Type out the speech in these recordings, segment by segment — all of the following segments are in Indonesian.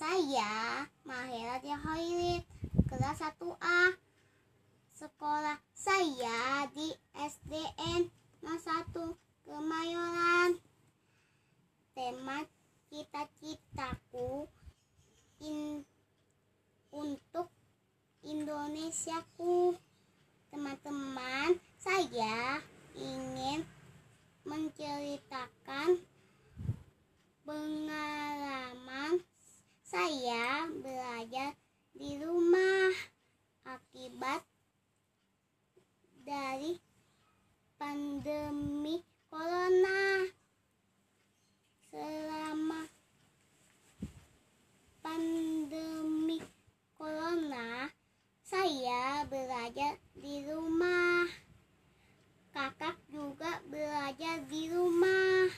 saya Mahera Jahoirin kelas 1A. Sekolah saya di SDN 01 Kemayoran. Tema cita-citaku in, untuk Indonesiaku. Teman-teman, saya ingin menceritakan pengalaman saya belajar di rumah akibat dari pandemi corona. Selama pandemi corona, saya belajar di rumah. Kakak juga belajar di rumah.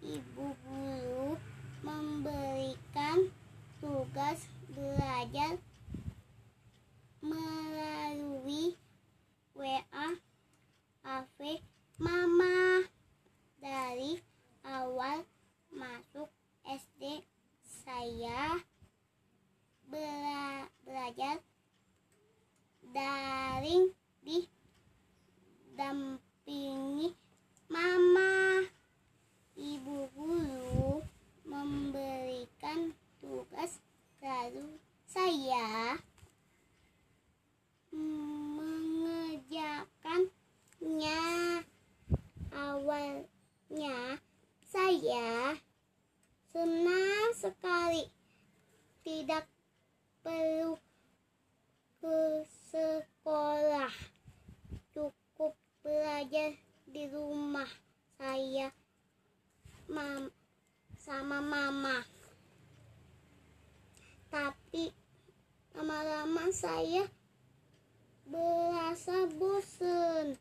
Ibu guru memberikan tugas belajar melalui WA AV Mama dari awal masuk SD saya bela belajar daring di dampingi mama ibu guru memberikan tugas lalu saya mengerjakannya. Awalnya saya senang sekali. Tidak perlu ke sekolah. Cukup belajar di rumah saya mam sama mama lama-lama saya berasa bosan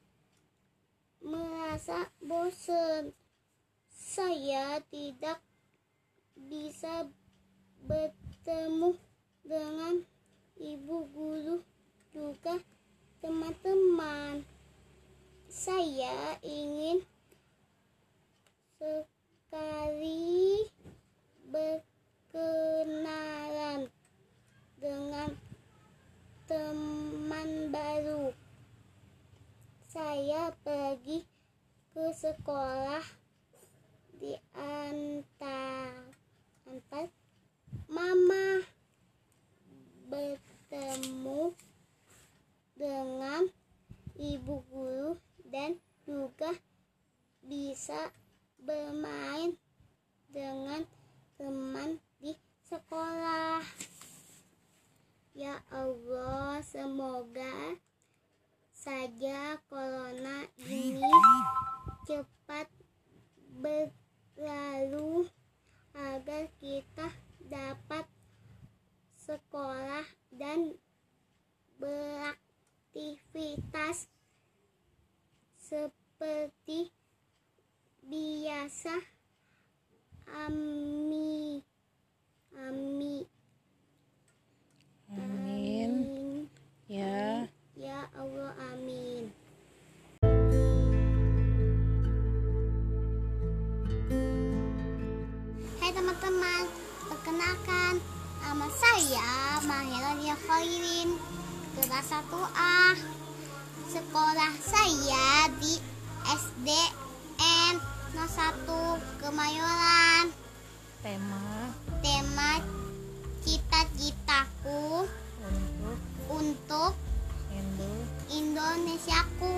merasa bosan saya tidak bisa bertemu dengan ibu guru juga teman-teman. Saya ingin sekali berkenalan dengan teman baru. Saya pergi ke sekolah di antar mama bertemu dengan ibu guru dan juga bisa bermain dengan teman di sekolah. Ya Allah, semoga saja corona ini cepat berlalu agar kita dapat sekolah dan beraktivitas seperti biasa. Amin. Amin. Amin. Ya. Ya Allah, amin. Hai teman-teman, perkenalkan nama saya Mahira Dia Khairin, kelas 1A. Sekolah saya di SDN 01 Kemayoran. Tema Tema cita-citaku untuk untuk Indo Indonesiaku.